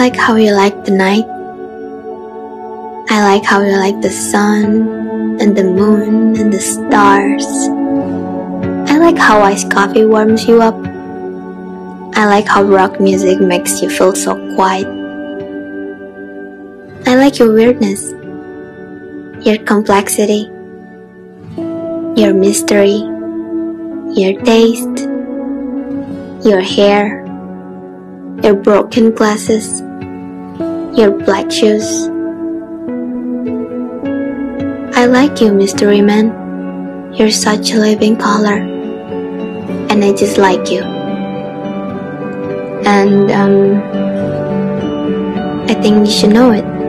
like how you like the night. I like how you like the sun and the moon and the stars. I like how iced coffee warms you up. I like how rock music makes you feel so quiet. I like your weirdness, your complexity, your mystery, your taste, your hair, your broken glasses, your black shoes. I like you, Mystery Man. You're such a living color, and I just like you. And um, I think you should know it.